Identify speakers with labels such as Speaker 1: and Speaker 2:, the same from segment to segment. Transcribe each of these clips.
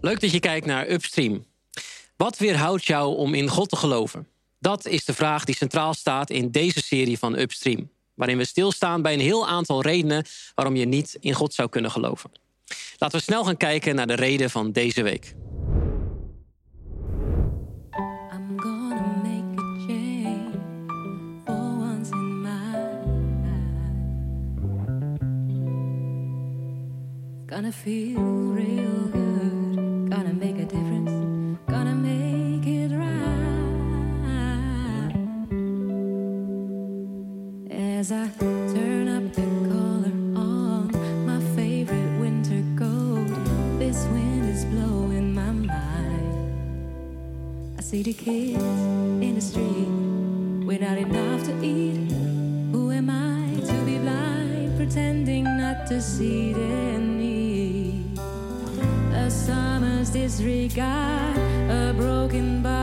Speaker 1: Leuk dat je kijkt naar Upstream. Wat weerhoudt jou om in God te geloven? Dat is de vraag die centraal staat in deze serie van Upstream. Waarin we stilstaan bij een heel aantal redenen waarom je niet in God zou kunnen geloven. Laten we snel gaan kijken naar de reden van deze week.
Speaker 2: Gonna make a As I turn up the collar on my favorite winter coat, this wind is blowing my mind. I see the kids in the street without enough to eat. Who am I to be blind, pretending not to see their need? A summer's disregard, a broken bottle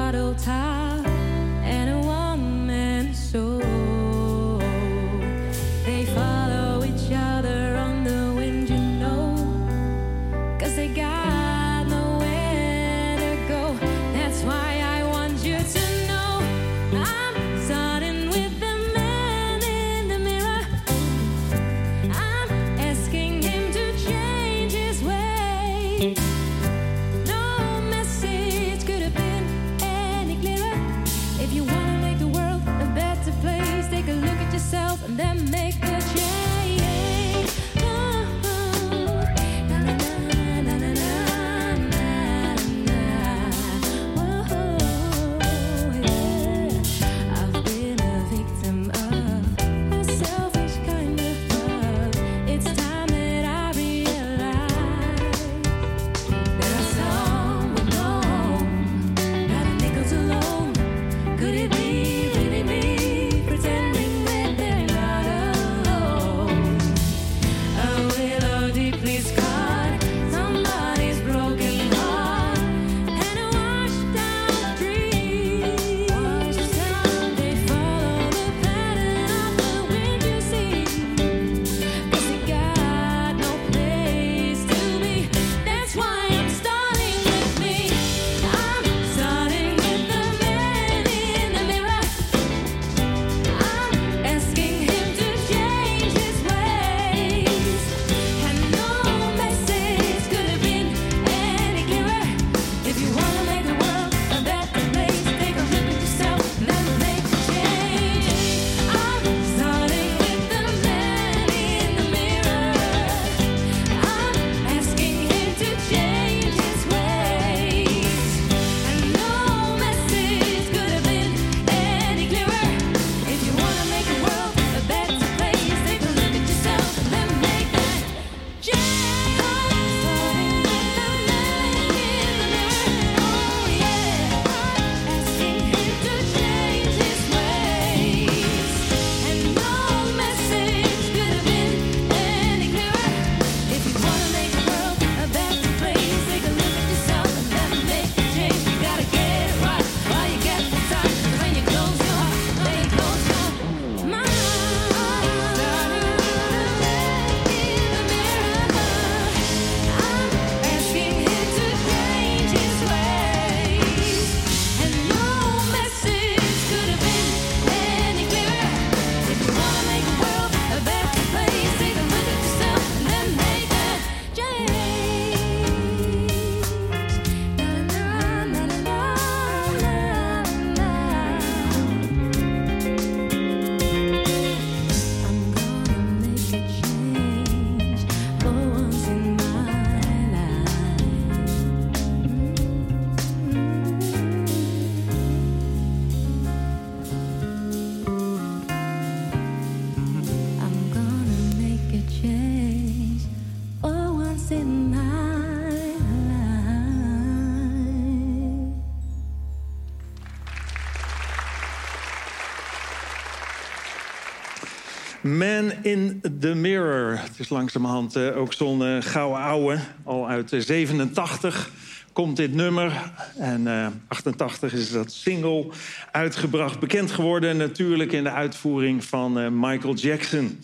Speaker 2: Man in the Mirror.
Speaker 3: Het is langzamerhand eh, ook zo'n eh, gouden ouwe. Al uit eh, 87 komt dit nummer. En eh 88 is dat single uitgebracht. Bekend geworden natuurlijk in de uitvoering van eh, Michael Jackson.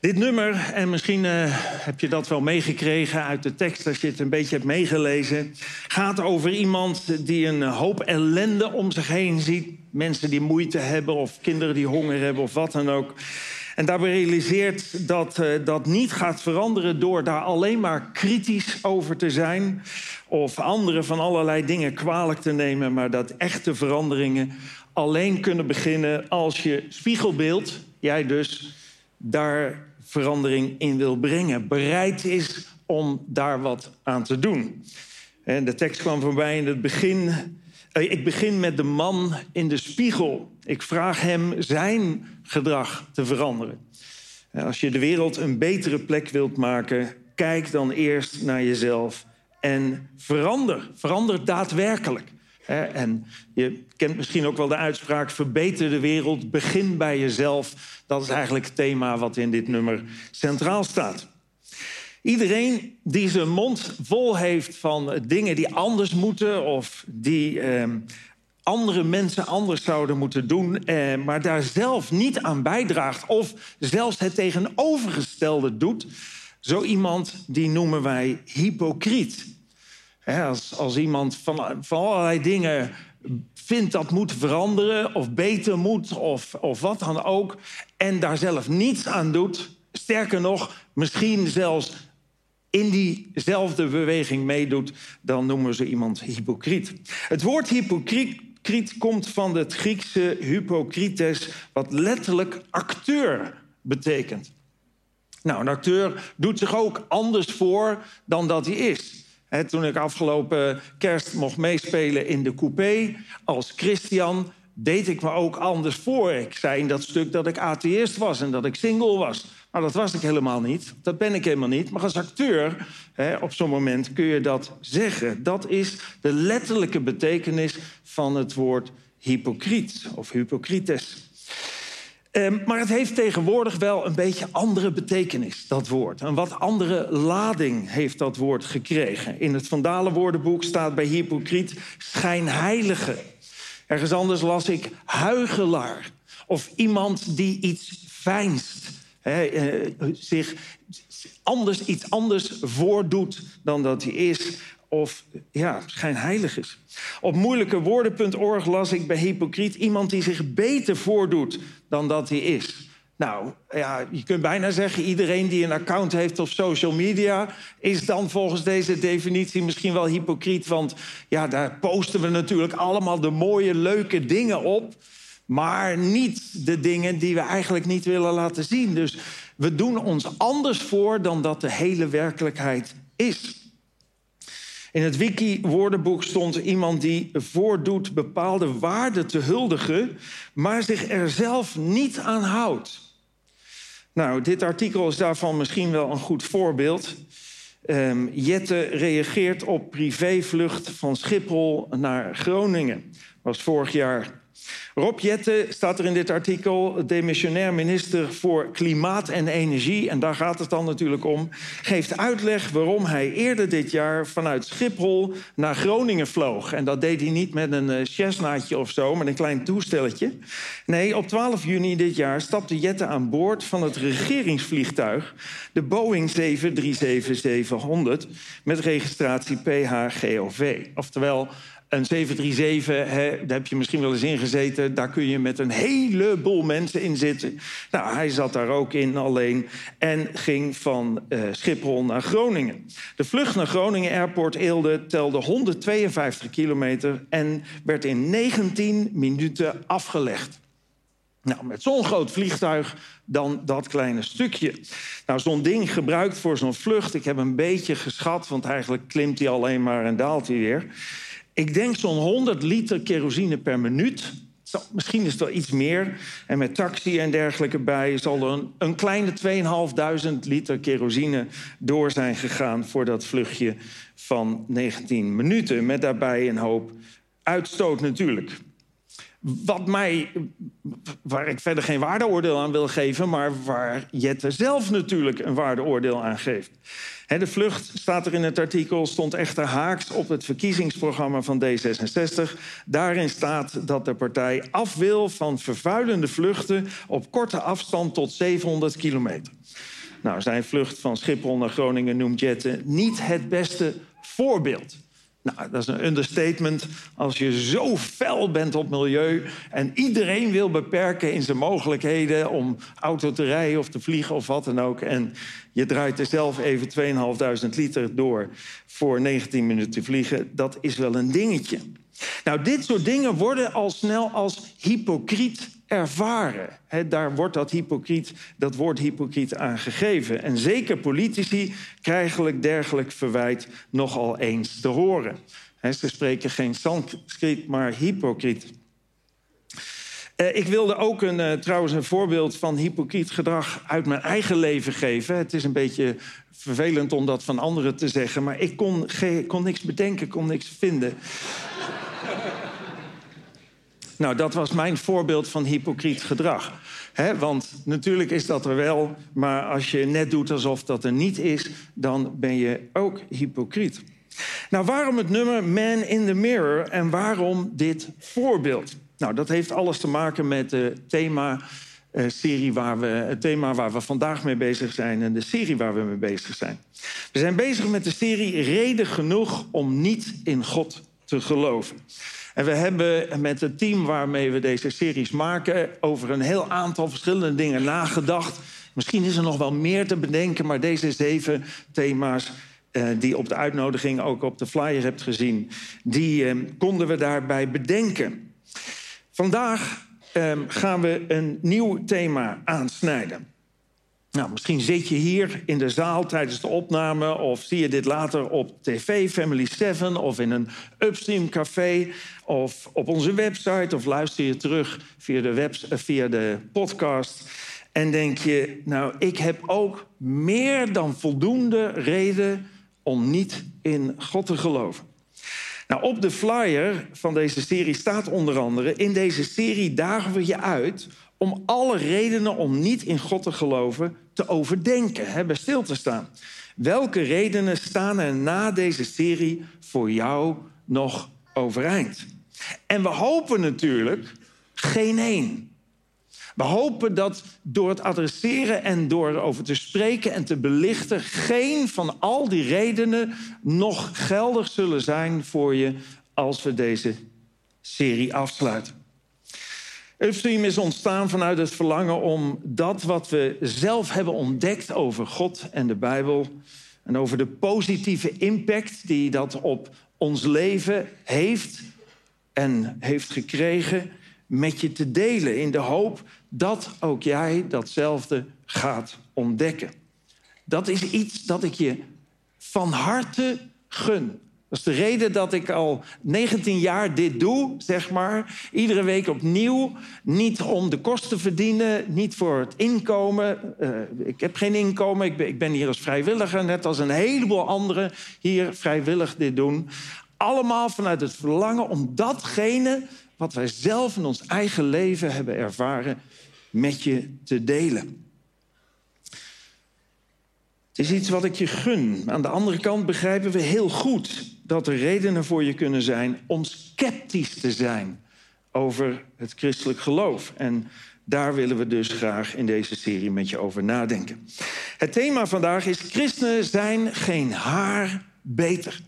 Speaker 3: Dit nummer, en misschien eh, heb je dat wel meegekregen uit de tekst als je het een beetje hebt meegelezen, gaat over iemand die een hoop ellende om zich heen ziet. Mensen die moeite hebben of kinderen die honger hebben of wat dan ook. En daarbij realiseert dat eh, dat niet gaat veranderen door daar alleen maar kritisch over te zijn of anderen van allerlei dingen kwalijk te nemen, maar dat echte veranderingen alleen kunnen beginnen als je spiegelbeeld, jij dus, daar verandering in wil brengen. Bereid is om daar wat aan te doen. En de tekst kwam voorbij in het begin. eh, Ik begin met de man in de spiegel. Ik vraag hem zijn gedrag te veranderen. Als je de wereld een betere plek wilt maken, kijk dan eerst naar jezelf en verander. Verander daadwerkelijk. En je kent misschien ook wel de uitspraak: verbeter de wereld, begin bij jezelf. Dat is eigenlijk het thema wat in dit nummer centraal staat. Iedereen die zijn mond vol heeft van dingen die anders moeten of die ehm, andere mensen anders zouden moeten doen, eh, maar daar zelf niet aan bijdraagt of zelfs het tegenovergestelde doet, zo iemand die noemen wij hypocriet. Als, als iemand van, van allerlei dingen vindt dat moet veranderen of beter moet of, of wat dan ook... en daar zelf niets aan doet, sterker nog, misschien zelfs in diezelfde beweging meedoet... dan noemen ze iemand hypocriet. Het woord hypocriet komt van het Griekse hypocrites... wat letterlijk acteur betekent. Nou, een acteur doet zich ook anders voor dan dat hij is. Toen ik afgelopen kerst mocht meespelen in de coupé als Christian, deed ik me ook anders voor. Ik zei in dat stuk dat ik atheïst was en dat ik single was. Maar dat was ik helemaal niet. Dat ben ik helemaal niet. Maar als acteur, hè, op zo'n moment kun je dat zeggen. Dat is de letterlijke betekenis van het woord hypocriet of hypocrites. Ehm, maar het heeft tegenwoordig wel een beetje andere betekenis, dat woord. Een wat andere lading heeft dat woord gekregen. In het Vandalenwoordenboek staat bij hypocriet schijnheilige. Ergens anders las ik huigelaar. Of iemand die iets fijnst. Eh, zich anders, iets anders voordoet dan dat hij is of ja, schijnheilig is. Op moeilijkewoorden.org las ik bij hypocriet iemand die zich beter voordoet dan dat hij is. Nou, ja, je kunt bijna zeggen, iedereen die een account heeft op social media... is dan volgens deze definitie misschien wel hypocriet. Want ja, daar posten we natuurlijk allemaal de mooie, leuke dingen op... maar niet de dingen die we eigenlijk niet willen laten zien. Dus we doen ons anders voor dan dat de hele werkelijkheid is. In het wiki-woordenboek stond iemand die voordoet bepaalde waarden te huldigen, maar zich er zelf niet aan houdt. Nou, dit artikel is daarvan misschien wel een goed voorbeeld. Ehm, Jette reageert op privévlucht van Schiphol naar Groningen. Was vorig jaar. Rob Jette staat er in dit artikel, demissionair minister voor Klimaat en Energie, en daar gaat het dan natuurlijk om, geeft uitleg waarom hij eerder dit jaar vanuit Schiphol naar Groningen vloog. En dat deed hij niet met een eh, Cessnaatje of zo, met een klein toestelletje. Nee, op 12 juni dit jaar stapte Jette aan boord van het regeringsvliegtuig, de Boeing 737-700, met registratie PHGOV. Oftewel een 737, hè, daar heb je misschien wel eens in gezeten. Daar kun je met een heleboel mensen in zitten. Nou, hij zat daar ook in alleen en ging van eh, Schiphol naar Groningen. De vlucht naar Groningen Airport Eelde telde 152 kilometer... en werd in 19 minuten afgelegd. Nou, met zo'n groot vliegtuig dan dat kleine stukje. Nou, zo'n ding gebruikt voor zo'n vlucht... ik heb een beetje geschat, want eigenlijk klimt hij alleen maar en daalt hij weer... Ik denk zo'n 100 liter kerosine per minuut. Misschien is wel iets meer. En met taxi en dergelijke bij zal er een, een kleine 2.500 liter kerosine door zijn gegaan voor dat vluchtje van 19 minuten. Met daarbij een hoop uitstoot natuurlijk. Wat mij, waar ik verder geen waardeoordeel aan wil geven, maar waar Jette zelf natuurlijk een waardeoordeel aan geeft. De vlucht, staat er in het artikel, stond echter haaks op het verkiezingsprogramma van D66. Daarin staat dat de partij af wil van vervuilende vluchten op korte afstand tot 700 kilometer. Nou, zijn vlucht van Schiphol naar Groningen noemt Jette niet het beste voorbeeld. Nou, dat is een understatement als je zo fel bent op milieu en iedereen wil beperken in zijn mogelijkheden om auto te rijden of te vliegen of wat dan ook. En je draait er zelf even 2500 liter door voor 19 minuten vliegen. Dat is wel een dingetje. Nou, dit soort dingen worden al snel als hypocriet ervaren. Daar wordt dat, hypocriet, dat woord hypocriet aan gegeven. En zeker politici krijgen dergelijk verwijt nogal eens te horen. Ze spreken geen Sanskriet, maar hypocriet. Uh, ik wilde ook een, uh, trouwens een voorbeeld van hypocriet gedrag uit mijn eigen leven geven. Het is een beetje vervelend om dat van anderen te zeggen, maar ik kon, kon niks bedenken, kon niks vinden. Nou, dat was mijn voorbeeld van hypocriet gedrag. He, want natuurlijk is dat er wel, maar als je net doet alsof dat er niet is, dan ben je ook hypocriet. Nou, waarom het nummer Man in the Mirror en waarom dit voorbeeld? Nou, dat heeft alles te maken met de thema. Uh, serie waar we, het thema waar we vandaag mee bezig zijn en de serie waar we mee bezig zijn. We zijn bezig met de serie Reden genoeg om niet in God te geloven. En we hebben met het team waarmee we deze series maken... over een heel aantal verschillende dingen nagedacht. Misschien is er nog wel meer te bedenken... maar deze zeven thema's uh, die op de uitnodiging ook op de flyer hebt gezien... die uh, konden we daarbij bedenken. Vandaag uh, gaan we een nieuw thema aansnijden. Nou, misschien zit je hier in de zaal tijdens de opname... of zie je dit later op tv, Family 7... of in een Upstream café, of op onze website... of luister je terug via de, webs, via de podcast... en denk je, nou, ik heb ook meer dan voldoende reden... om niet in God te geloven. Nou, op de flyer van deze serie staat onder andere... in deze serie dagen we je uit om alle redenen om niet in God te geloven te overdenken, hè, bij stil te staan. Welke redenen staan er na deze serie voor jou nog overeind? En we hopen natuurlijk geen één. We hopen dat door het adresseren en door erover te spreken en te belichten, geen van al die redenen nog geldig zullen zijn voor je als we deze serie afsluiten. Upstream is ontstaan vanuit het verlangen om dat wat we zelf hebben ontdekt over God en de Bijbel en over de positieve impact die dat op ons leven heeft en heeft gekregen, met je te delen in de hoop dat ook jij datzelfde gaat ontdekken. Dat is iets dat ik je van harte gun. Dat is de reden dat ik al 19 jaar dit doe, zeg maar. Iedere week opnieuw. Niet om de kosten te verdienen, niet voor het inkomen. Uh, ik heb geen inkomen, ik ben, ik ben hier als vrijwilliger... net als een heleboel anderen hier vrijwillig dit doen. Allemaal vanuit het verlangen om datgene... wat wij zelf in ons eigen leven hebben ervaren... met je te delen. Het is iets wat ik je gun. Aan de andere kant begrijpen we heel goed dat er redenen voor je kunnen zijn om sceptisch te zijn over het christelijk geloof. En daar willen we dus graag in deze serie met je over nadenken. Het thema vandaag is: Christenen zijn geen haar beter.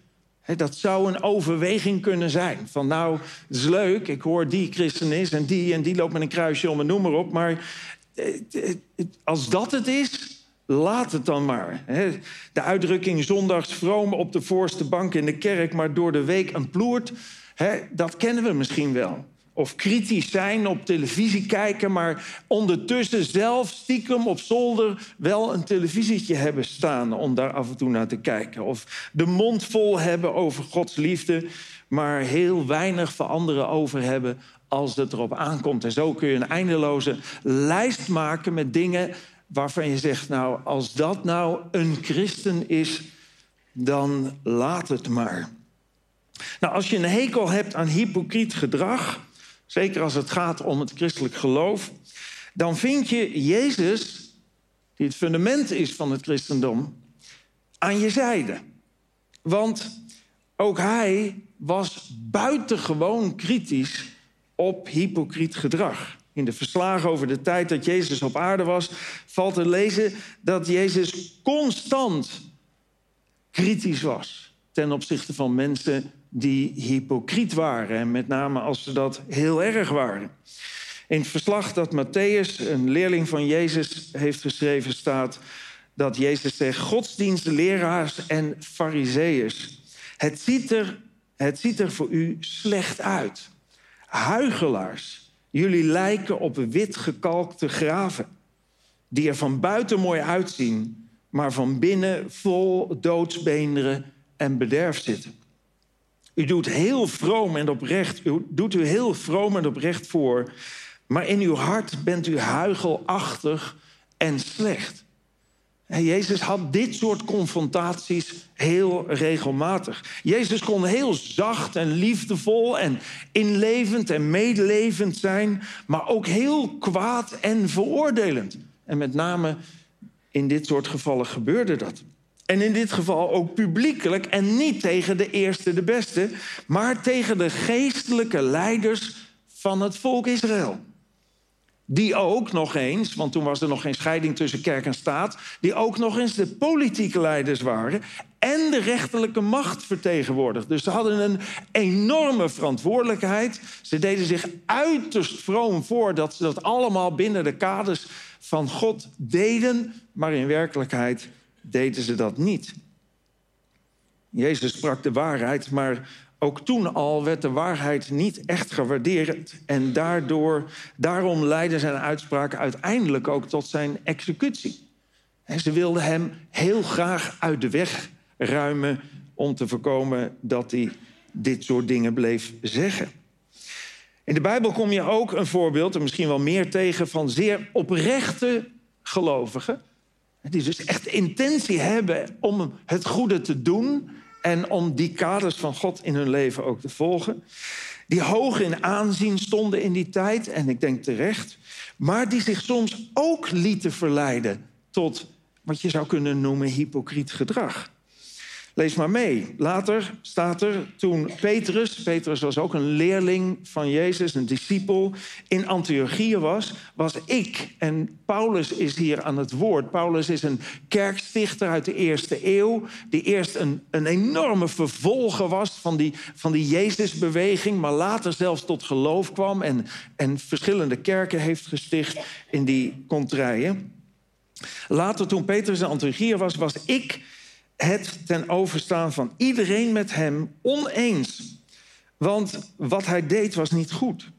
Speaker 3: dat zou een overweging kunnen zijn. Van nou, het is leuk, ik hoor die christen is en die en die loopt met een kruisje om en noem maar op. Maar als dat het is, Laat het dan maar. De uitdrukking zondags vroom op de voorste bank in de kerk, maar door de week een ploert, dat kennen we misschien wel. Of kritisch zijn, op televisie kijken, maar ondertussen zelf stiekem op zolder wel een televisietje hebben staan om daar af en toe naar te kijken. Of de mond vol hebben over Gods liefde, maar heel weinig voor anderen over hebben als het erop aankomt. En zo kun je een eindeloze lijst maken met dingen waarvan je zegt, nou, als dat nou een christen is, dan laat het maar. Nou, als je een hekel hebt aan hypocriet gedrag, zeker als het gaat om het christelijk geloof, dan vind je Jezus, die het fundament is van het christendom, aan je zijde. Want ook hij was buitengewoon kritisch op hypocriet gedrag. In de verslagen over de tijd dat Jezus op aarde was, valt te lezen dat Jezus constant kritisch was ten opzichte van mensen die hypocriet waren. En met name als ze dat heel erg waren. In het verslag dat Matthäus, een leerling van Jezus, heeft geschreven, staat dat Jezus zegt: Godsdienstleraars en fariseeërs, het ziet er, het ziet er voor u slecht uit. Huigelaars, jullie lijken op wit gekalkte graven, die er van buiten mooi uitzien, maar van binnen vol doodsbeenderen en bederf zitten. U doet heel vroom en oprecht, u doet u heel vroom en oprecht voor, maar in uw hart bent u huigelachtig en slecht. Jezus had dit soort confrontaties heel regelmatig. Jezus kon heel zacht en liefdevol en inlevend en medelevend zijn, maar ook heel kwaad en veroordelend. En met name in dit soort gevallen gebeurde dat. En in dit geval ook publiekelijk en niet tegen de eerste, de beste, maar tegen de geestelijke leiders van het volk Israël. Die ook nog eens, want toen was er nog geen scheiding tussen kerk en staat, die ook nog eens de politieke leiders waren en de rechterlijke macht vertegenwoordigd. Dus ze hadden een enorme verantwoordelijkheid. Ze deden zich uiterst vroom voor dat ze dat allemaal binnen de kaders van God deden, maar in werkelijkheid deden ze dat niet. Jezus sprak de waarheid, maar ook toen al werd de waarheid niet echt gewaardeerd. En daardoor, daarom leidden zijn uitspraken uiteindelijk ook tot zijn executie. En ze wilden hem heel graag uit de weg ruimen om te voorkomen dat hij dit soort dingen bleef zeggen. In de Bijbel kom je ook een voorbeeld, en misschien wel meer tegen, van zeer oprechte gelovigen. Die dus echt intentie hebben om het goede te doen en om die kaders van God in hun leven ook te volgen. Die hoog in aanzien stonden in die tijd, en ik denk terecht, maar die zich soms ook lieten verleiden tot wat je zou kunnen noemen hypocriet gedrag. Lees maar mee. Later staat er toen Petrus, Petrus was ook een leerling van Jezus, een discipel, in Antiochië was, was ik. En Paulus is hier aan het woord. Paulus is een kerkstichter uit de eerste eeuw, die eerst een, een enorme vervolger was van die, van die Jezusbeweging, maar later zelfs tot geloof kwam en, en verschillende kerken heeft gesticht in die contraien. Later, toen Petrus in Antiochië was, was ik het ten overstaan van iedereen met hem oneens. Want wat hij deed was niet goed.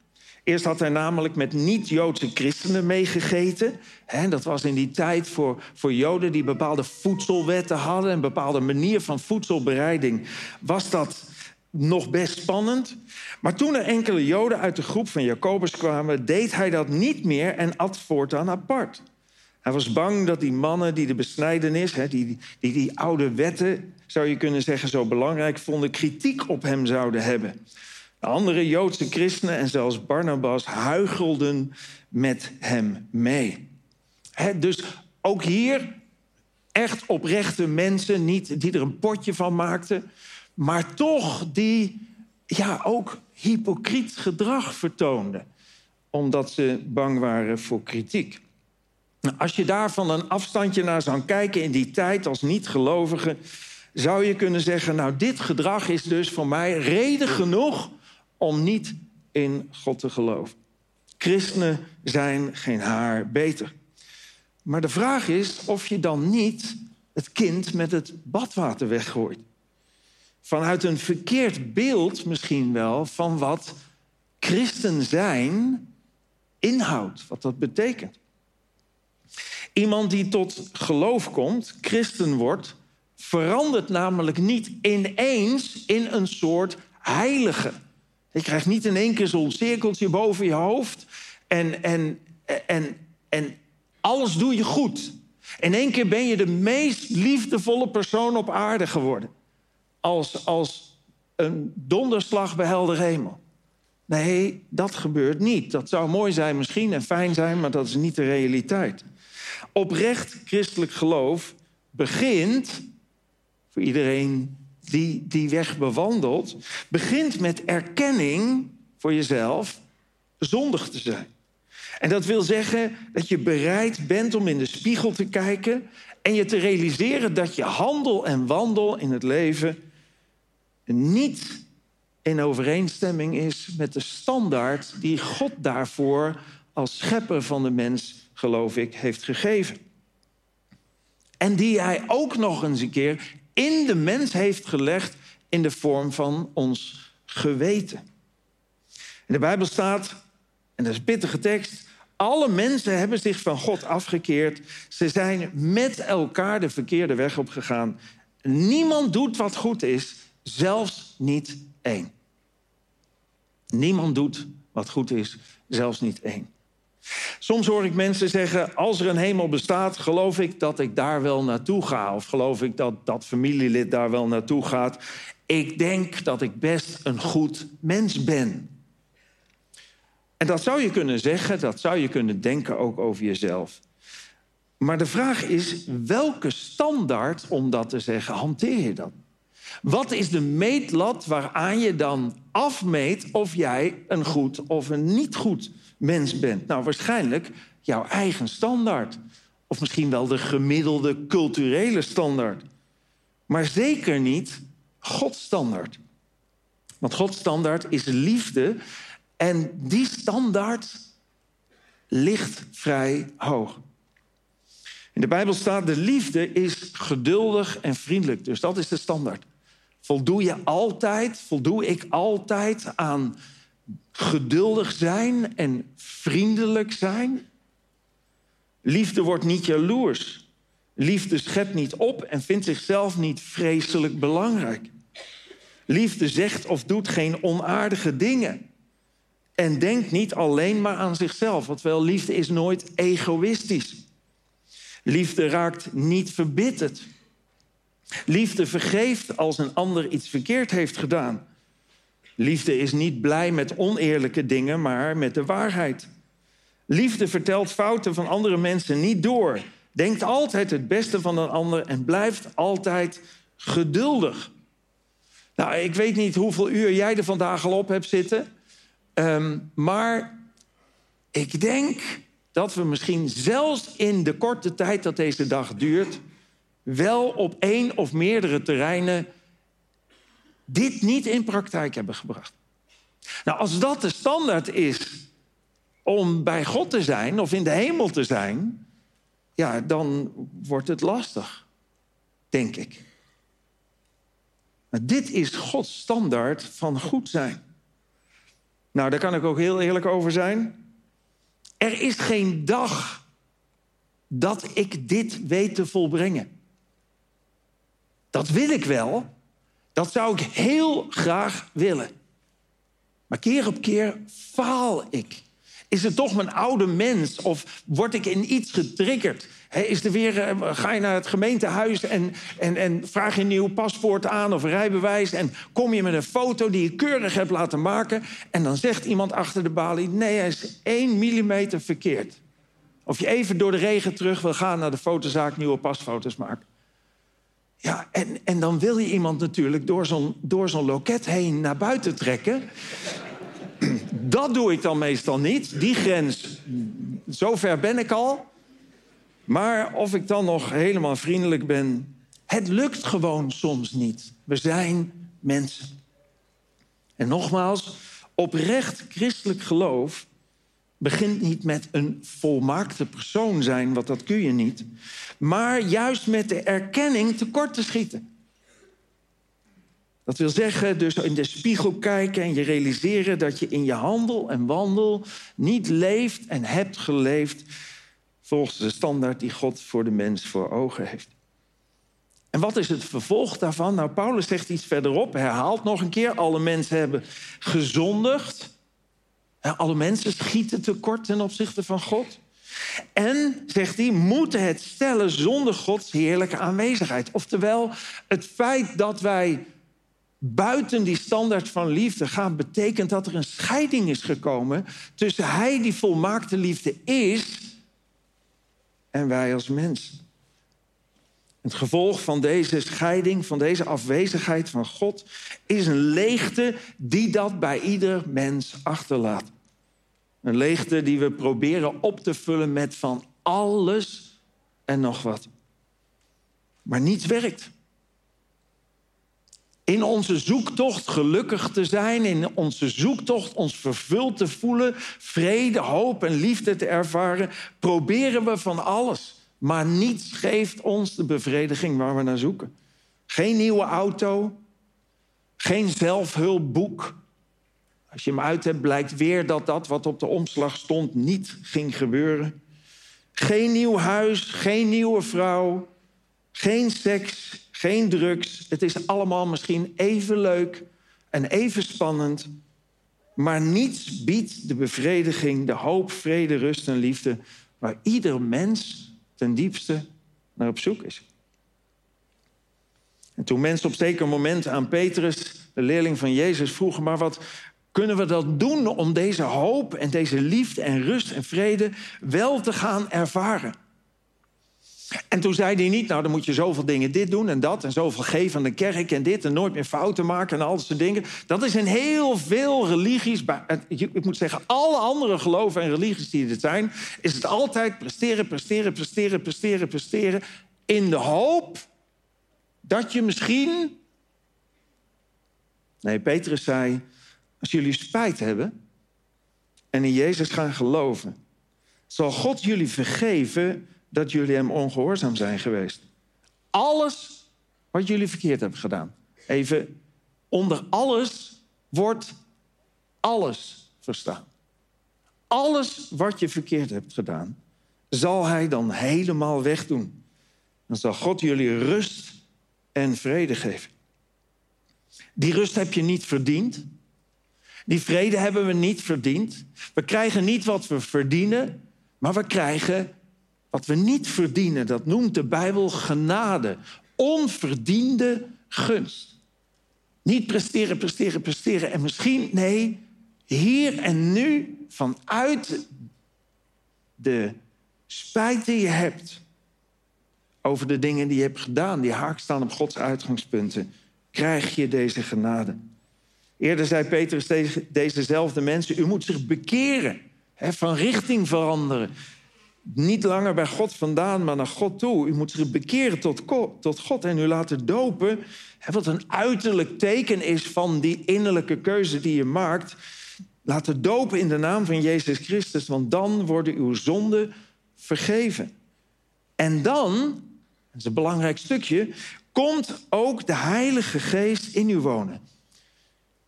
Speaker 3: Eerst had hij namelijk met niet-Joodse christenen meegegeten. En dat was in die tijd voor, voor Joden die bepaalde voedselwetten hadden... een bepaalde manier van voedselbereiding. Was dat nog best spannend. Maar toen er enkele Joden uit de groep van Jacobus kwamen... deed hij dat niet meer en at voortaan apart. Hij was bang dat die mannen die de besnijdenis, die, die die oude wetten, zou je kunnen zeggen, zo belangrijk vonden, kritiek op hem zouden hebben. De andere Joodse christenen en zelfs Barnabas huichelden met hem mee. dus ook hier echt oprechte mensen, niet die er een potje van maakten, maar toch die ja, ook hypocriet gedrag vertoonden, omdat ze bang waren voor kritiek. Nou, als je daar van een afstandje naar zou kijken in die tijd als niet-gelovige, zou je kunnen zeggen: Nou, dit gedrag is dus voor mij reden genoeg om niet in God te geloven. Christenen zijn geen haar beter. Maar de vraag is of je dan niet het kind met het badwater weggooit. Vanuit een verkeerd beeld misschien wel van wat christen zijn inhoudt, wat dat betekent. Iemand die tot geloof komt, christen wordt, verandert namelijk niet ineens in een soort heilige. Je krijgt niet in één keer zo'n cirkeltje boven je hoofd en, en, en, en alles doe je goed. In één keer ben je de meest liefdevolle persoon op aarde geworden. Als, als een donderslag bij helder hemel. Nee, dat gebeurt niet. Dat zou mooi zijn misschien en fijn zijn, maar dat is niet de realiteit. Oprecht christelijk geloof begint, voor iedereen die die weg bewandelt, begint met erkenning voor jezelf zondig te zijn. En dat wil zeggen dat je bereid bent om in de spiegel te kijken en je te realiseren dat je handel en wandel in het leven niet in overeenstemming is met de standaard die God daarvoor als schepper van de mens, geloof ik, heeft gegeven. En die hij ook nog eens een keer in de mens heeft gelegd in de vorm van ons geweten. In de Bijbel staat, en dat is een pittige tekst, alle mensen hebben zich van God afgekeerd. Ze zijn met elkaar de verkeerde weg opgegaan. Niemand doet wat goed is, zelfs niet één. Niemand doet wat goed is, zelfs niet één. Soms hoor ik mensen zeggen: Als er een hemel bestaat, geloof ik dat ik daar wel naartoe ga. Of geloof ik dat dat familielid daar wel naartoe gaat. Ik denk dat ik best een goed mens ben. En dat zou je kunnen zeggen, dat zou je kunnen denken ook over jezelf. Maar de vraag is: welke standaard om dat te zeggen hanteer je dan? Wat is de meetlat waaraan je dan afmeet of jij een goed of een niet goed mens bent? Nou, waarschijnlijk jouw eigen standaard. Of misschien wel de gemiddelde culturele standaard. Maar zeker niet Gods standaard. Want Gods standaard is liefde. En die standaard ligt vrij hoog. In de Bijbel staat: de liefde is geduldig en vriendelijk. Dus dat is de standaard. Voldoe je altijd, voldoe ik altijd aan geduldig zijn en vriendelijk zijn? Liefde wordt niet jaloers. Liefde schept niet op en vindt zichzelf niet vreselijk belangrijk. Liefde zegt of doet geen onaardige dingen. En denkt niet alleen maar aan zichzelf. Want wel, liefde is nooit egoïstisch. Liefde raakt niet verbitterd. Liefde vergeeft als een ander iets verkeerd heeft gedaan. Liefde is niet blij met oneerlijke dingen, maar met de waarheid. Liefde vertelt fouten van andere mensen niet door. Denkt altijd het beste van een ander en blijft altijd geduldig. Nou, ik weet niet hoeveel uur jij er vandaag al op hebt zitten. Um, maar ik denk dat we misschien zelfs in de korte tijd dat deze dag duurt, wel op één of meerdere terreinen dit niet in praktijk hebben gebracht. Nou, als dat de standaard is om bij God te zijn of in de hemel te zijn, ja, dan wordt het lastig, denk ik. Maar dit is Gods standaard van goed zijn. Nou, daar kan ik ook heel eerlijk over zijn. Er is geen dag dat ik dit weet te volbrengen. Dat wil ik wel. Dat zou ik heel graag willen. Maar keer op keer faal ik. Is het toch mijn oude mens? Of word ik in iets getriggerd? is er weer, eh, ga je naar het gemeentehuis en, en, en vraag je een nieuw paspoort aan of rijbewijs... en kom je met een foto die je keurig hebt laten maken... en dan zegt iemand achter de balie... nee, hij is één millimeter verkeerd. Of je even door de regen terug wil gaan naar de fotozaak... nieuwe pasfoto's maken. Ja, en, en dan wil je iemand natuurlijk door zo'n, door zo'n loket heen naar buiten trekken. Dat doe ik dan meestal niet. Die grens, zover ben ik al. Maar of ik dan nog helemaal vriendelijk ben, het lukt gewoon soms niet. We zijn mensen. En nogmaals, oprecht christelijk geloof begint niet met een volmaakte persoon zijn, want dat kun je niet, maar juist met de erkenning tekort te schieten. Dat wil zeggen, dus in de spiegel kijken en je realiseren dat je in je handel en wandel niet leeft en hebt geleefd volgens de standaard die God voor de mens voor ogen heeft. En wat is het vervolg daarvan? Nou, Paulus zegt iets verderop, herhaalt nog een keer: alle mensen hebben gezondigd. Alle mensen schieten tekort ten opzichte van God. En, zegt hij, moeten het stellen zonder Gods heerlijke aanwezigheid. Oftewel, het feit dat wij buiten die standaard van liefde gaat, betekent dat er een scheiding is gekomen tussen hij die volmaakte liefde is en wij als mensen. Het gevolg van deze scheiding, van deze afwezigheid van God, is een leegte die dat bij ieder mens achterlaat. Een leegte die we proberen op te vullen met van alles en nog wat. Maar niets werkt. In onze zoektocht gelukkig te zijn, in onze zoektocht ons vervuld te voelen, vrede, hoop en liefde te ervaren, proberen we van alles. Maar niets geeft ons de bevrediging waar we naar zoeken. Geen nieuwe auto, geen zelfhulpboek. Als je hem uit hebt, blijkt weer dat dat wat op de omslag stond niet ging gebeuren. Geen nieuw huis, geen nieuwe vrouw, geen seks, geen drugs. Het is allemaal misschien even leuk en even spannend. Maar niets biedt de bevrediging, de hoop, vrede, rust en liefde... waar ieder mens ten diepste naar op zoek is. En toen mensen op zeker moment aan Petrus, de leerling van Jezus, vroegen... maar wat kunnen we dat doen om deze hoop en deze liefde en rust en vrede wel te gaan ervaren? En toen zei hij niet, nou dan moet je zoveel dingen dit doen en dat... en zoveel geven aan de kerk en dit en nooit meer fouten maken en al dat soort dingen. Dat is in heel veel religies, ik moet zeggen alle andere geloven en religies die er zijn... is het altijd presteren, presteren, presteren, presteren, presteren... in de hoop dat je misschien... Nee, Petrus zei, als jullie spijt hebben en in Jezus gaan geloven... zal God jullie vergeven dat jullie hem ongehoorzaam zijn geweest. Alles wat jullie verkeerd hebben gedaan. Even, onder alles wordt alles verstaan. Alles wat je verkeerd hebt gedaan, zal hij dan helemaal wegdoen. Dan zal God jullie rust en vrede geven. Die rust heb je niet verdiend. Die vrede hebben we niet verdiend. We krijgen niet wat we verdienen, maar we krijgen wat we niet verdienen, dat noemt de Bijbel genade. Onverdiende gunst. Niet presteren, presteren, presteren. En misschien, nee, hier en nu, vanuit de spijt die je hebt over de dingen die je hebt gedaan, die haak staan op Gods uitgangspunten, krijg je deze genade. Eerder zei Petrus tegen dezezelfde mensen: U moet zich bekeren, van richting veranderen niet langer bij God vandaan, maar naar God toe. U moet zich bekeren tot, tot God en u laten dopen. Wat een uiterlijk teken is van die innerlijke keuze die je maakt. Laten dopen in de naam van Jezus Christus, want dan worden uw zonden vergeven. En dan, dat is een belangrijk stukje, komt ook de Heilige Geest in u wonen.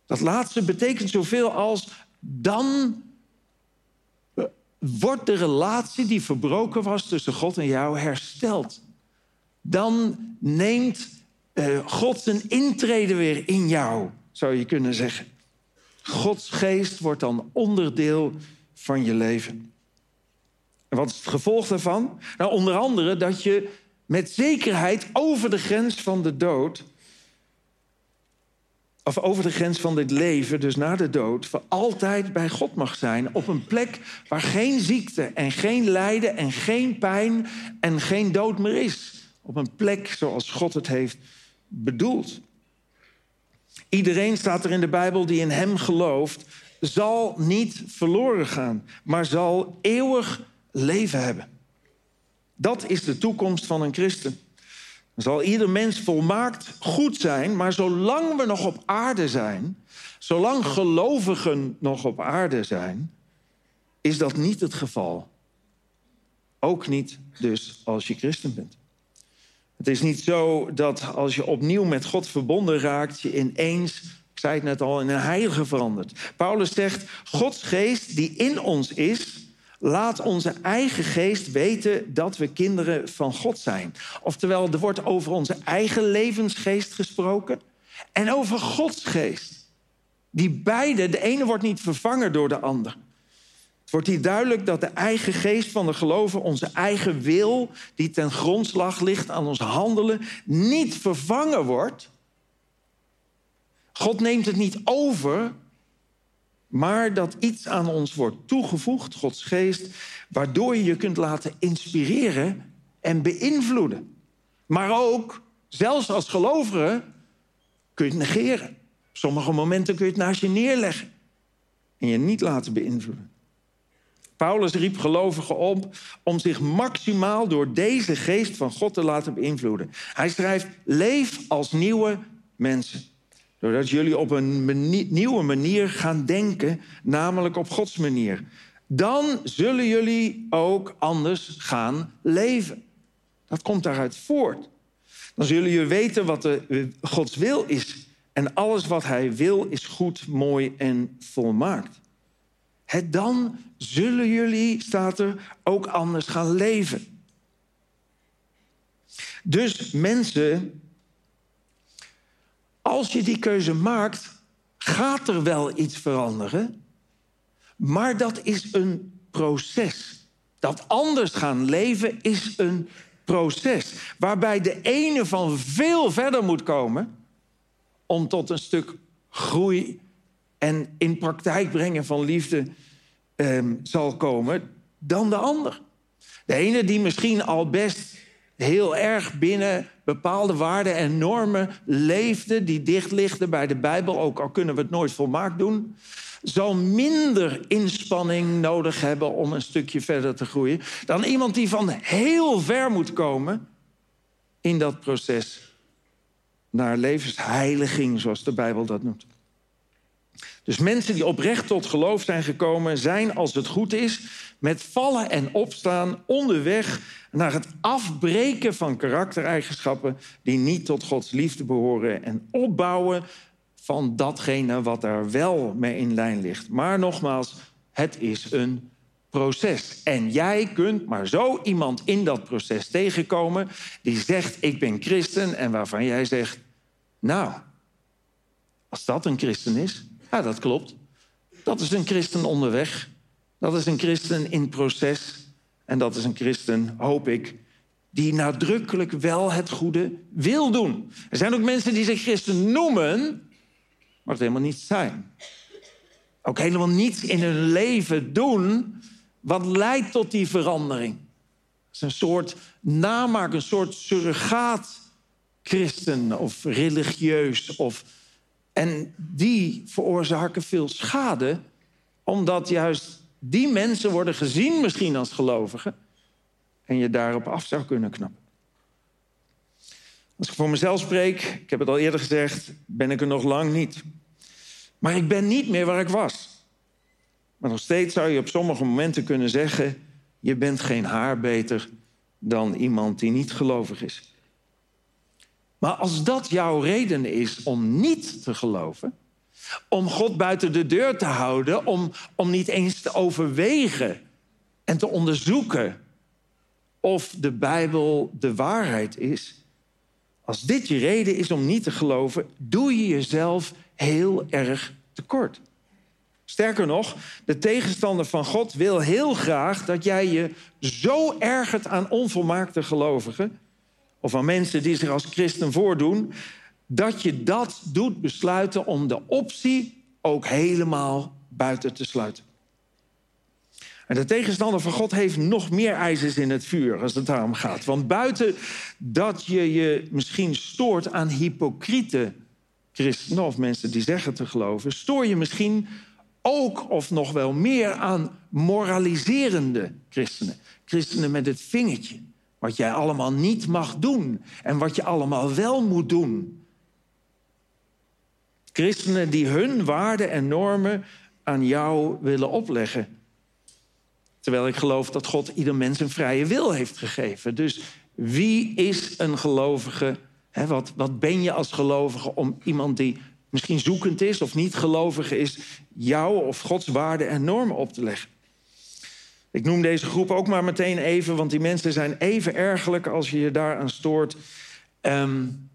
Speaker 3: Dat laatste betekent zoveel als dan wordt de relatie die verbroken was tussen God en jou hersteld. Dan neemt uh, God zijn intrede weer in jou, zou je kunnen zeggen. Gods geest wordt dan onderdeel van je leven. En wat is het gevolg daarvan? Nou, onder andere dat je met zekerheid over de grens van de dood of over de grens van dit leven, dus na de dood, voor altijd bij God mag zijn. Op een plek waar geen ziekte en geen lijden en geen pijn en geen dood meer is. Op een plek zoals God het heeft bedoeld. Iedereen staat er in de Bijbel die in Hem gelooft, zal niet verloren gaan, maar zal eeuwig leven hebben. Dat is de toekomst van een christen. Zal ieder mens volmaakt goed zijn, maar zolang we nog op aarde zijn, zolang gelovigen nog op aarde zijn, is dat niet het geval. Ook niet dus als je christen bent. Het is niet zo dat als je opnieuw met God verbonden raakt, je ineens, ik zei het net al, in een heilige verandert. Paulus zegt, Gods geest die in ons is, Laat onze eigen geest weten dat we kinderen van God zijn. Oftewel, er wordt over onze eigen levensgeest gesproken en over Gods geest. Die beide, de ene wordt niet vervangen door de ander. Het wordt hier duidelijk dat de eigen geest van de geloven, onze eigen wil, die ten grondslag ligt aan ons handelen, niet vervangen wordt God neemt het niet over, maar dat iets aan ons wordt toegevoegd, Gods geest, waardoor je je kunt laten inspireren en beïnvloeden. Maar ook, zelfs als gelovige, kun je het negeren. Sommige momenten kun je het naast je neerleggen en je niet laten beïnvloeden. Paulus riep gelovigen op om zich maximaal door deze geest van God te laten beïnvloeden. Hij schrijft: leef als nieuwe mensen. Doordat jullie op een nieuwe manier gaan denken, namelijk op Gods manier. Dan zullen jullie ook anders gaan leven. Dat komt daaruit voort. Dan zullen jullie weten wat de, Gods wil is. En alles wat Hij wil is goed, mooi en volmaakt. Het dan zullen jullie, staat er, ook anders gaan leven. Dus mensen, als je die keuze maakt, gaat er wel iets veranderen. Maar dat is een proces. Dat anders gaan leven is een proces. Waarbij de ene van veel verder moet komen om tot een stuk groei en in praktijk brengen van liefde ehm, zal komen dan de ander. De ene die misschien al best heel erg binnen bepaalde waarden en normen leefde, die dicht liggen bij de Bijbel, ook al kunnen we het nooit volmaakt doen, zal minder inspanning nodig hebben om een stukje verder te groeien dan iemand die van heel ver moet komen in dat proces naar levensheiliging, zoals de Bijbel dat noemt. Dus mensen die oprecht tot geloof zijn gekomen, zijn als het goed is, met vallen en opstaan onderweg naar het afbreken van karaktereigenschappen die niet tot Gods liefde behoren en opbouwen van datgene wat er wel mee in lijn ligt. Maar nogmaals, het is een proces. En jij kunt maar zo iemand in dat proces tegenkomen die zegt: Ik ben christen, en waarvan jij zegt: Nou, als dat een christen is, ja, dat klopt. Dat is een christen onderweg. Dat is een christen in proces. En dat is een christen, hoop ik, die nadrukkelijk wel het goede wil doen. Er zijn ook mensen die zich christen noemen, maar het helemaal niet zijn. Ook helemaal niets in hun leven doen wat leidt tot die verandering. Het is een soort namaak, een soort surrogaat christen of religieus. Of... En die veroorzaken veel schade, omdat juist die mensen worden gezien misschien als gelovigen en je daarop af zou kunnen knappen. Als ik voor mezelf spreek, ik heb het al eerder gezegd, ben ik er nog lang niet. Maar ik ben niet meer waar ik was. Maar nog steeds zou je op sommige momenten kunnen zeggen: je bent geen haar beter dan iemand die niet gelovig is. Maar als dat jouw reden is om niet te geloven, om God buiten de deur te houden, om, om niet eens te overwegen en te onderzoeken of de Bijbel de waarheid is. Als dit je reden is om niet te geloven, doe je jezelf heel erg tekort. Sterker nog, de tegenstander van God wil heel graag dat jij je zo ergert aan onvolmaakte gelovigen, of aan mensen die zich als christen voordoen, dat je dat doet besluiten om de optie ook helemaal buiten te sluiten. En de tegenstander van God heeft nog meer ijzers in het vuur als het daarom gaat. Want buiten dat je je misschien stoort aan hypocriete christenen of mensen die zeggen te geloven, stoor je misschien ook of nog wel meer aan moraliserende christenen. Christenen met het vingertje. Wat jij allemaal niet mag doen en wat je allemaal wel moet doen. Christenen die hun waarden en normen aan jou willen opleggen. Terwijl ik geloof dat God ieder mens een vrije wil heeft gegeven. Dus wie is een gelovige? Wat, wat ben je als gelovige om iemand die misschien zoekend is of niet gelovig is, jou of Gods waarden en normen op te leggen? Ik noem deze groep ook maar meteen even, want die mensen zijn even ergelijk als je je daaraan stoort. Um,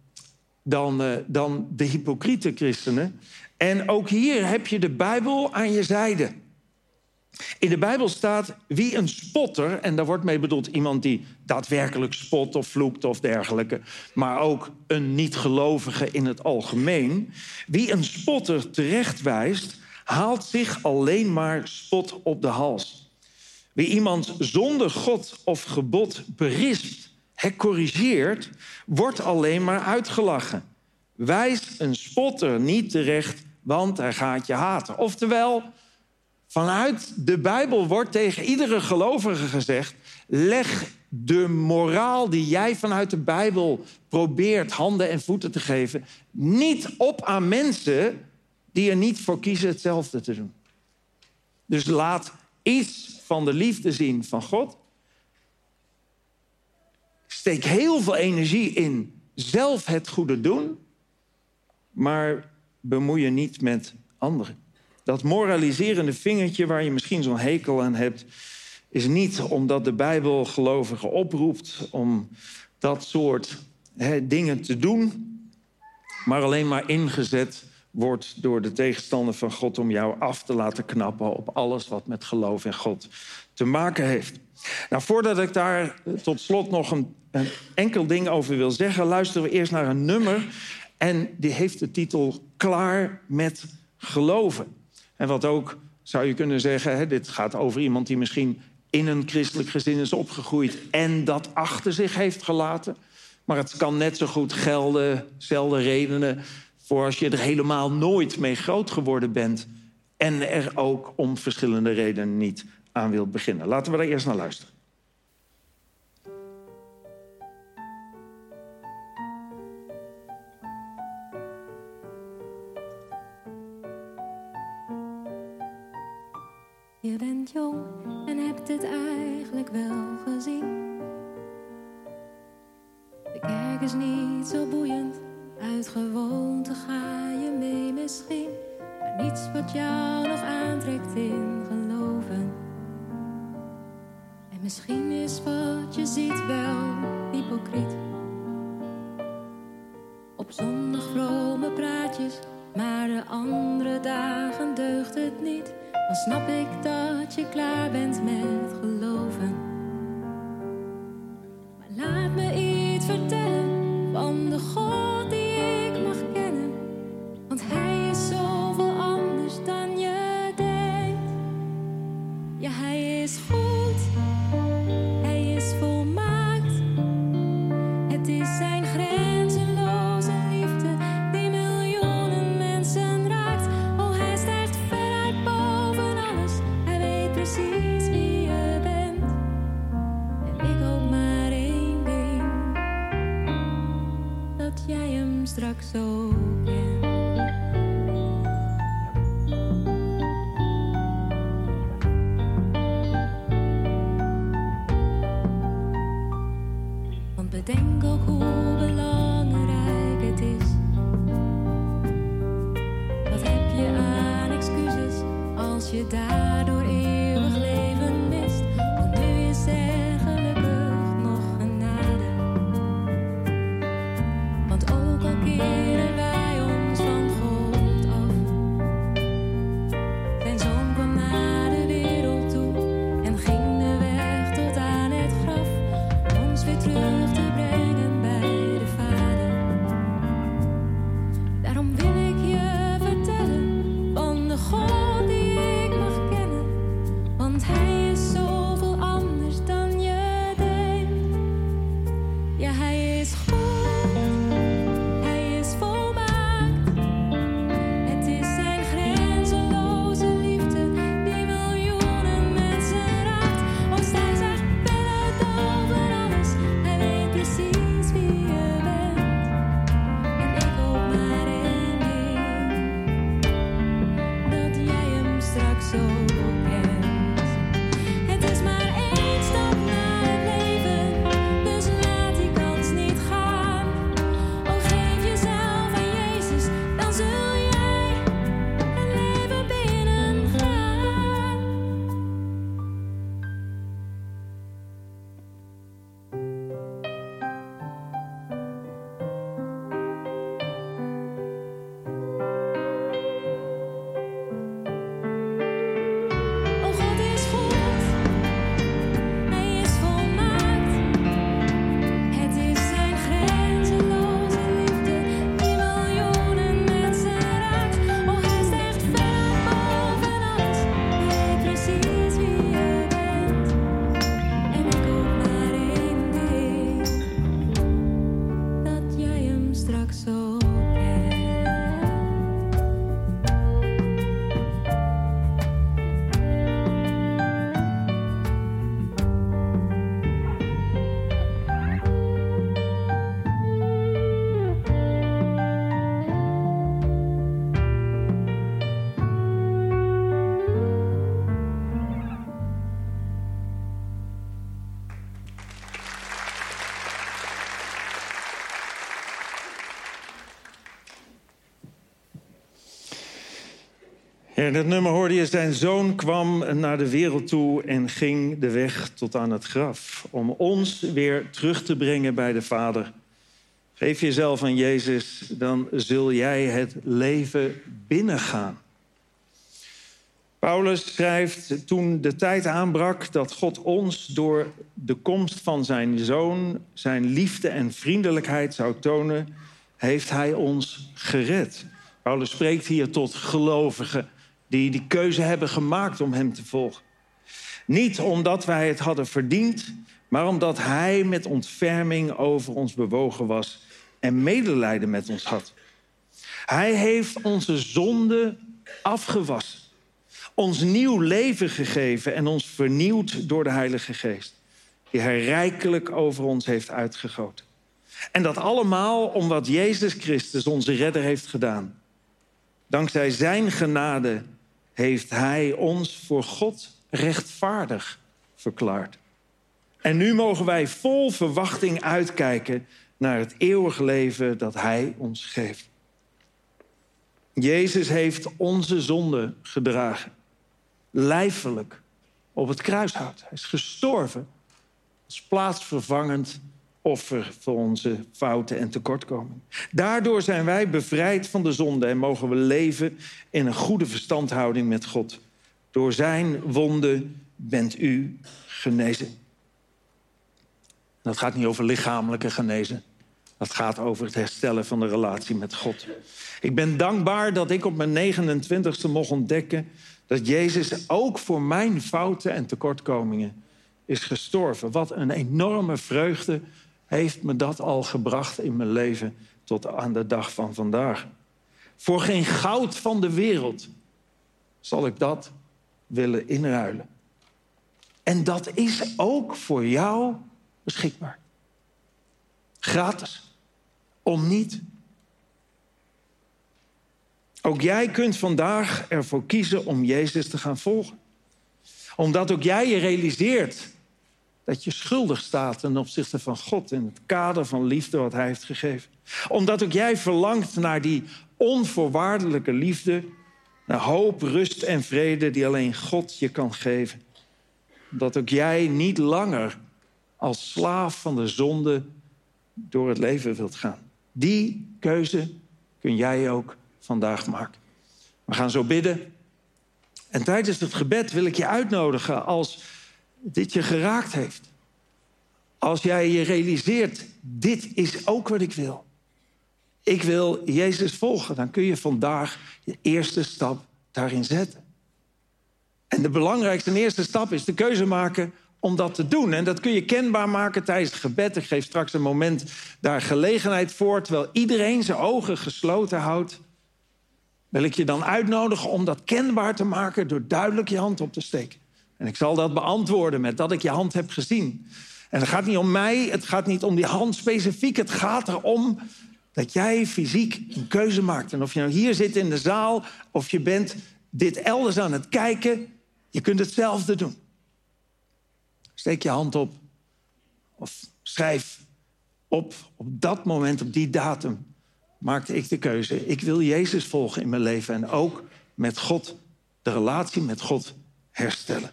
Speaker 3: dan, uh, dan de hypocriete christenen. En ook hier heb je de Bijbel aan je zijde. In de Bijbel staat wie een spotter, en daar wordt mee bedoeld iemand die daadwerkelijk spot of vloekt of dergelijke, maar ook een niet-gelovige in het algemeen. Wie een spotter terechtwijst, haalt zich alleen maar spot op de hals. Wie iemand zonder God of gebod berispt, corrigeert, wordt alleen maar uitgelachen. Wijs een spotter niet terecht, want hij gaat je haten. Oftewel, vanuit de Bijbel wordt tegen iedere gelovige gezegd: leg de moraal die jij vanuit de Bijbel probeert handen en voeten te geven, niet op aan mensen die er niet voor kiezen hetzelfde te doen. Dus laat iets van de liefde zien van God. Steek heel veel energie in zelf het goede doen, maar bemoei je niet met anderen. Dat moraliserende vingertje waar je misschien zo'n hekel aan hebt, is niet omdat de Bijbel gelovigen oproept om dat soort dingen te doen, maar alleen maar ingezet wordt door de tegenstander van God om jou af te laten knappen op alles wat met geloof in God te maken heeft. Nou, voordat ik daar tot slot nog een, enkel ding over wil zeggen, luisteren we eerst naar een nummer. En die heeft de titel Klaar met geloven. En wat ook zou je kunnen zeggen, hè, dit gaat over iemand die misschien in een christelijk gezin is opgegroeid en dat achter zich heeft gelaten. Maar het kan net zo goed gelden, zelfde redenen, voor als je er helemaal nooit mee groot geworden bent en er ook om verschillende redenen niet aan wilt beginnen. Laten we daar eerst naar luisteren.
Speaker 2: Je bent jong en hebt het eigenlijk wel gezien. De kerk is niet zo boeiend, uit gewoonte ga je mee misschien. Maar niets wat jou nog aantrekt in geloven. En misschien is wat je ziet wel hypocriet. Op zondag vrome praatjes, maar de andere dagen deugt het niet. Dan snap ik dat je klaar bent met geloven. Maar laat me iets vertellen van de God
Speaker 3: in dat nummer hoorde je, zijn zoon kwam naar de wereld toe en ging de weg tot aan het graf. Om ons weer terug te brengen bij de Vader. Geef jezelf aan Jezus, dan zul jij het leven binnengaan. Paulus schrijft, toen de tijd aanbrak dat God ons door de komst van zijn zoon zijn liefde en vriendelijkheid zou tonen, heeft hij ons gered. Paulus spreekt hier tot gelovigen die die keuze hebben gemaakt om hem te volgen. Niet omdat wij het hadden verdiend, maar omdat hij met ontferming over ons bewogen was en medelijden met ons had. Hij heeft onze zonde afgewassen, ons nieuw leven gegeven en ons vernieuwd door de Heilige Geest, die hij rijkelijk over ons heeft uitgegoten. En dat allemaal om wat Jezus Christus, onze redder, heeft gedaan. Dankzij zijn genade heeft hij ons voor God rechtvaardig verklaard. En nu mogen wij vol verwachting uitkijken naar het eeuwige leven dat hij ons geeft. Jezus heeft onze zonde gedragen, lijfelijk, op het kruishout. Hij is gestorven als plaatsvervangend offer voor onze fouten en tekortkomingen. Daardoor zijn wij bevrijd van de zonde en mogen we leven in een goede verstandhouding met God. Door zijn wonden bent u genezen. Dat gaat niet over lichamelijke genezen. Dat gaat over het herstellen van de relatie met God. Ik ben dankbaar dat ik op mijn 29ste mocht ontdekken dat Jezus ook voor mijn fouten en tekortkomingen is gestorven. Wat een enorme vreugde heeft me dat al gebracht in mijn leven tot aan de dag van vandaag. Voor geen goud van de wereld zal ik dat willen inruilen. En dat is ook voor jou beschikbaar. Gratis. Om niet. Ook jij kunt vandaag ervoor kiezen om Jezus te gaan volgen. Omdat ook jij je realiseert dat je schuldig staat ten opzichte van God in het kader van liefde wat Hij heeft gegeven. Omdat ook jij verlangt naar die onvoorwaardelijke liefde, naar hoop, rust en vrede die alleen God je kan geven. Dat ook jij niet langer als slaaf van de zonde door het leven wilt gaan. Die keuze kun jij ook vandaag maken. We gaan zo bidden. En tijdens het gebed wil ik je uitnodigen als dit je geraakt heeft. Als jij je realiseert, dit is ook wat ik wil. Ik wil Jezus volgen. Dan kun je vandaag je eerste stap daarin zetten. En de belangrijkste en eerste stap is de keuze maken om dat te doen. En dat kun je kenbaar maken tijdens het gebed. Ik geef straks een moment daar gelegenheid voor. Terwijl iedereen zijn ogen gesloten houdt. Wil ik je dan uitnodigen om dat kenbaar te maken door duidelijk je hand op te steken. En ik zal dat beantwoorden met dat ik je hand heb gezien. En het gaat niet om mij, het gaat niet om die hand specifiek. Het gaat erom dat jij fysiek een keuze maakt. En of je nou hier zit in de zaal of je bent dit elders aan het kijken, je kunt hetzelfde doen. Steek je hand op of schrijf op op dat moment, op die datum, maakte ik de keuze. Ik wil Jezus volgen in mijn leven en ook met God, de relatie met God herstellen.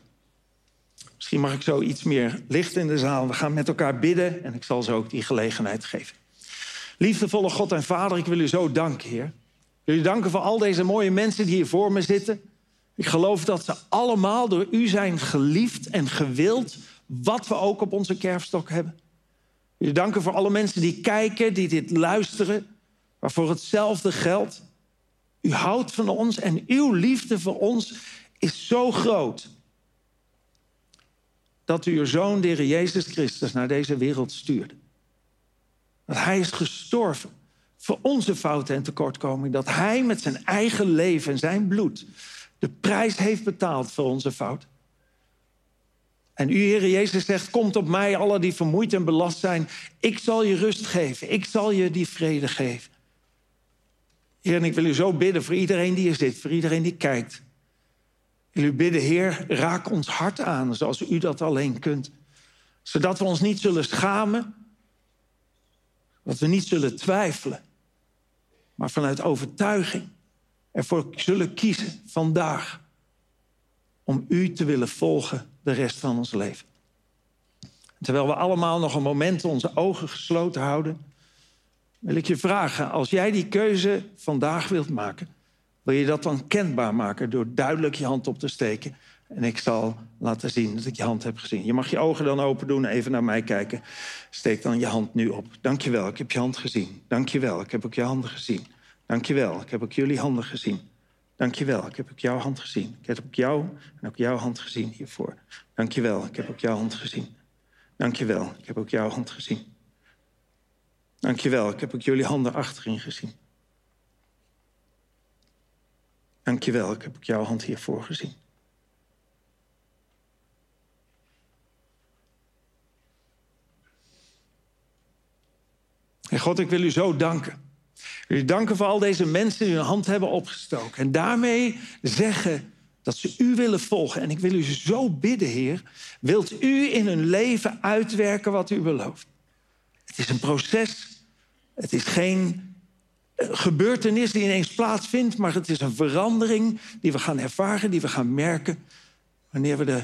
Speaker 3: Misschien mag ik zo iets meer licht in de zaal. We gaan met elkaar bidden en ik zal ze ook die gelegenheid geven. Liefdevolle God en Vader, ik wil u zo danken, Heer. Ik wil u danken voor al deze mooie mensen die hier voor me zitten. Ik geloof dat ze allemaal door u zijn geliefd en gewild, wat we ook op onze kerfstok hebben. Ik wil u danken voor alle mensen die kijken, die dit luisteren, waarvoor hetzelfde geldt. U houdt van ons en uw liefde voor ons is zo groot dat u uw zoon, de Jezus Christus, naar deze wereld stuurde. Dat hij is gestorven voor onze fouten en tekortkomingen. Dat hij met zijn eigen leven en zijn bloed de prijs heeft betaald voor onze fout. En u, Heer Jezus, zegt: Komt op mij, alle die vermoeid en belast zijn. Ik zal je rust geven. Ik zal je die vrede geven. Heer, en ik wil u zo bidden voor iedereen die hier zit, voor iedereen die kijkt. Wil u bidden, Heer, raak ons hart aan zoals u dat alleen kunt. Zodat we ons niet zullen schamen, dat we niet zullen twijfelen, maar vanuit overtuiging ervoor zullen kiezen vandaag om u te willen volgen de rest van ons leven. Terwijl we allemaal nog een moment onze ogen gesloten houden, wil ik je vragen, als jij die keuze vandaag wilt maken, wil je dat dan kenbaar maken door duidelijk je hand op te steken. En ik zal laten zien dat ik je hand heb gezien. Je mag je ogen dan open doen, even naar mij kijken. Steek dan je hand nu op. Dank je wel, ik heb je hand gezien. Dank je wel, ik heb ook je handen gezien. Dank je wel, ik heb ook jullie handen gezien. Dank je wel, ik heb ook jouw hand gezien. Ik heb ook jou en ook jouw hand gezien hiervoor. Dank je wel, ik heb ook jouw hand gezien. Dank je wel, ik heb ook jouw hand gezien. Dank je wel, ik heb ook jullie handen achterin gezien. Dank je wel, ik heb jouw hand hiervoor gezien. En God, ik wil u zo danken. Ik wil u danken voor al deze mensen die hun hand hebben opgestoken. En daarmee zeggen dat ze u willen volgen. En ik wil u zo bidden, Heer. Wilt u in hun leven uitwerken wat u belooft? Het is een proces. Het is geen gebeurtenis die ineens plaatsvindt, maar het is een verandering die we gaan ervaren, die we gaan merken wanneer we de,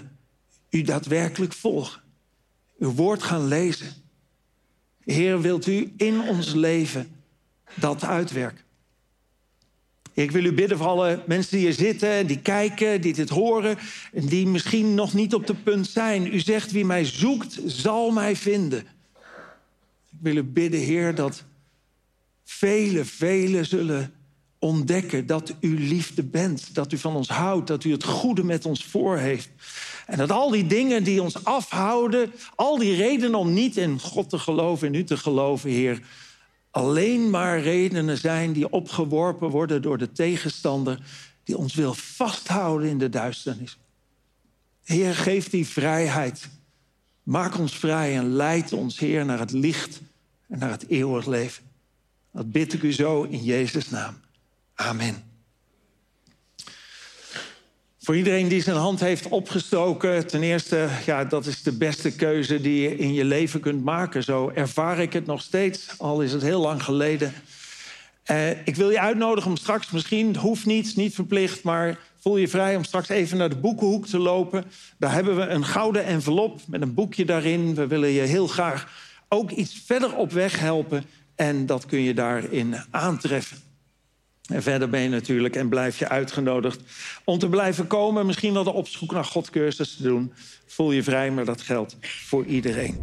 Speaker 3: u daadwerkelijk volgen. Uw woord gaan lezen. Heer, wilt u in ons leven dat uitwerken? Ik wil u bidden voor alle mensen die hier zitten, die kijken, die dit horen... en die misschien nog niet op de punt zijn. U zegt, wie mij zoekt, zal mij vinden. Ik wil u bidden, Heer, dat vele, vele zullen ontdekken dat u liefde bent. Dat u van ons houdt, dat u het goede met ons voor heeft. En dat al die dingen die ons afhouden, al die redenen om niet in God te geloven, in u te geloven, Heer, alleen maar redenen zijn die opgeworpen worden door de tegenstander, die ons wil vasthouden in de duisternis. Heer, geef die vrijheid. Maak ons vrij en leid ons, Heer, naar het licht en naar het eeuwig leven. Dat bid ik u zo in Jezus' naam. Amen. Voor iedereen die zijn hand heeft opgestoken, ten eerste, ja, dat is de beste keuze die je in je leven kunt maken. Zo ervaar ik het nog steeds, al is het heel lang geleden. Uh, ik wil je uitnodigen om straks, misschien, hoeft niet, niet verplicht, maar voel je vrij om straks even naar de boekenhoek te lopen. Daar hebben we een gouden envelop met een boekje daarin. We willen je heel graag ook iets verder op weg helpen en dat kun je daarin aantreffen. En verder ben je natuurlijk en blijf je uitgenodigd om te blijven komen. Misschien wel de opzoek naar God cursus te doen. Voel je vrij, maar dat geldt voor iedereen.